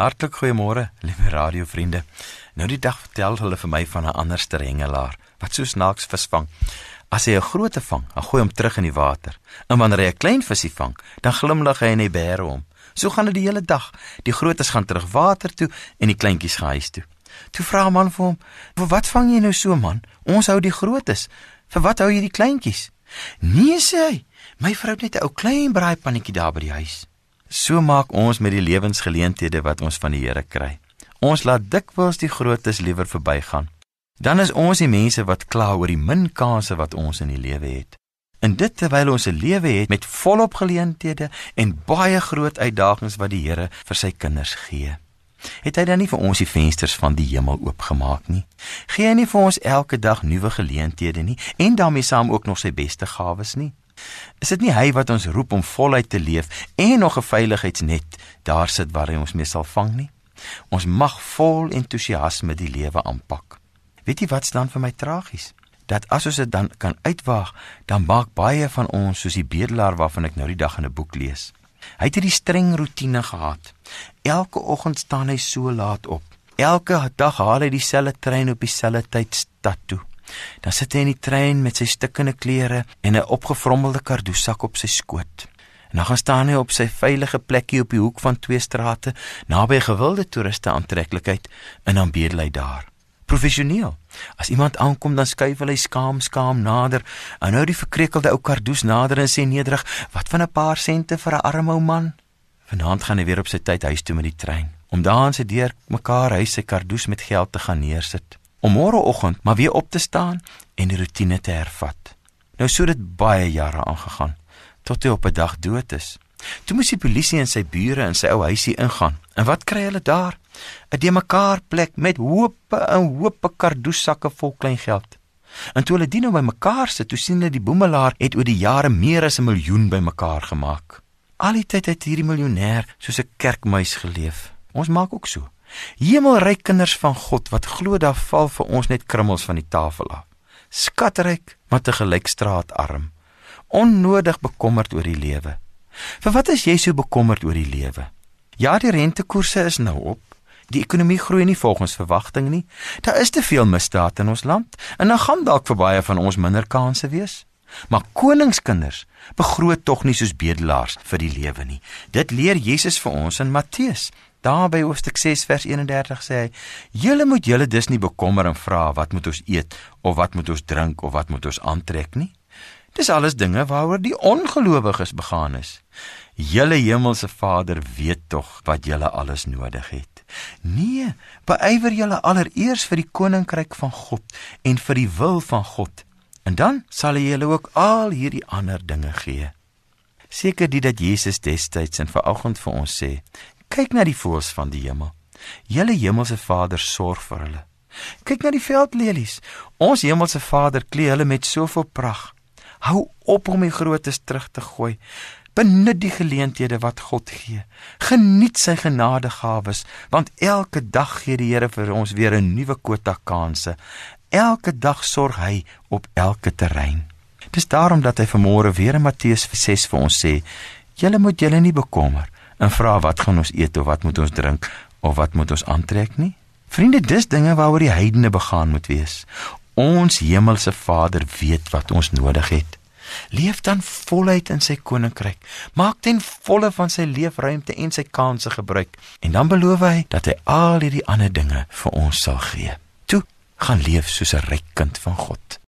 Hartlik goeiemôre, liewe radiovriende. Nou die dag vertel hulle vir my van 'n ander strengelaar wat so snaaks visvang. As hy 'n groot vang, dan gooi hom terug in die water. En wanneer hy 'n klein visie vang, dan glimlag hy en hy bære hom. So gaan dit die hele dag. Die grootes gaan terug water toe en die kleintjies gaan huis toe. Toe vra 'n man vir hom: "Vir wat vang jy nou so man? Ons hou die grootes. Vir wat hou jy die kleintjies?" "Nee," sê hy. "My vrou het net 'n ou klein braaipannetjie daar by die huis." So maak ons met die lewensgeleenthede wat ons van die Here kry. Ons laat dikwels die grootes liewer verbygaan. Dan is ons die mense wat kla oor die min kansse wat ons in die lewe het. En dit terwyl ons 'n lewe het met volop geleenthede en baie groot uitdagings wat die Here vir sy kinders gee. Het hy dan nie vir ons die vensters van die hemel oopgemaak nie? Gee hy nie vir ons elke dag nuwe geleenthede nie en daarmee saam ook nog sy beste gawes nie? Is dit nie hy wat ons roep om voluit te leef en nog 'n veiligheidsnet daar sit waar hy ons mee sal vang nie? Ons mag vol entoesiasme die lewe aanpak. Weet jy wat staan vir my tragies? Dat as ons dit dan kan uitwaag, dan maak baie van ons soos die bedelaar waarvan ek nou die dag in 'n boek lees. Hy het hierdie streng rotine gehad. Elke oggend staan hy so laat op. Elke dag haal hy dieselfde trein op dieselfde tyd stad toe. Dan sit hy in die trein met sy stikkende klere en 'n opgevrommelde kardoesak op sy skoot. En dan gaan staan hy op sy veilige plekkie op die hoek van twee strate naby 'n gewilde toeriste aantreklikheid en dan bedel hy daar. Professioneel. As iemand aankom dan skuif hy skaam skaam nader en nou die verkrekelde ou kardoes nader en sê nederig: "Wat van 'n paar sente vir 'n arme ou man?" Vanaand gaan hy weer op sy tyd huis toe met die trein om daar aan sy deur mekaar huis sy kardoes met geld te gaan neersit om môreoggend maar weer op te staan en die rotine te hervat. Nou so dit baie jare aangegaan tot hy op 'n dag dood is. Toe moes die polisie en sy bure in sy ou huisie ingaan. En wat kry hulle daar? 'n De mekaar plek met hoope en hoope kardoesakke vol klein geld. En toe hulle dit nou bymekaar sit, toe sien hulle die boemelaar het oor die jare meer as 'n miljoen bymekaar gemaak. Al die tyd het hierdie miljonêr soos 'n kerkmuis geleef. Ons maak ook so. Hemelryk kinders van God wat glo daar val vir ons net krummels van die tafel af. Skatryk, maar te gelyk straatarm. Onnodig bekommerd oor die lewe. Vir wat is jy so bekommerd oor die lewe? Ja, die rentekoerse is nou op. Die ekonomie groei nie volgens verwagting nie. Daar is te veel misdaad in ons land en dan gaan dalk vir baie van ons minder kansse wees. Maar koningskinders begroot tog nie soos bedelaars vir die lewe nie. Dit leer Jesus vir ons in Matteus Daar by hoofstuk 6 vers 31 sê hy: "Julle moet julle dus nie bekommer en vra wat moet ons eet of wat moet ons drink of wat moet ons aantrek nie. Dis alles dinge waaroor die ongelowiges begaan is. Julle hemelse Vader weet tog wat julle alles nodig het. Nee, beywer julle allereers vir die koninkryk van God en vir die wil van God, en dan sal hy julle ook al hierdie ander dinge gee." Seker dit dat Jesus destyds en vanoggend vir ons sê, Kyk na die voëls van die hemel. Julle hemelse Vader sorg vir hulle. Kyk na die veldlelies. Ons hemelse Vader klee hulle met soveel pragt. Hou op om die grootes terug te gooi. Benut die geleenthede wat God gee. Geniet sy genadegawes, want elke dag gee die Here vir ons weer 'n nuwe kwota kansse. Elke dag sorg hy op elke terrein. Dis daarom dat hy vanmôre weer in Matteus 6 vir ons sê: "Julle moet julle nie bekommer en vra wat gaan ons eet of wat moet ons drink of wat moet ons aantrek nie? Vriende, dis dinge waaroor die heidene begaan moet wees. Ons hemelse Vader weet wat ons nodig het. Leef dan voluit in sy koninkryk. Maak ten volle van sy leefruimte en sy kansse gebruik en dan beloof hy dat hy al hierdie ander dinge vir ons sal gee. Gaan leef soos 'n ryk kind van God.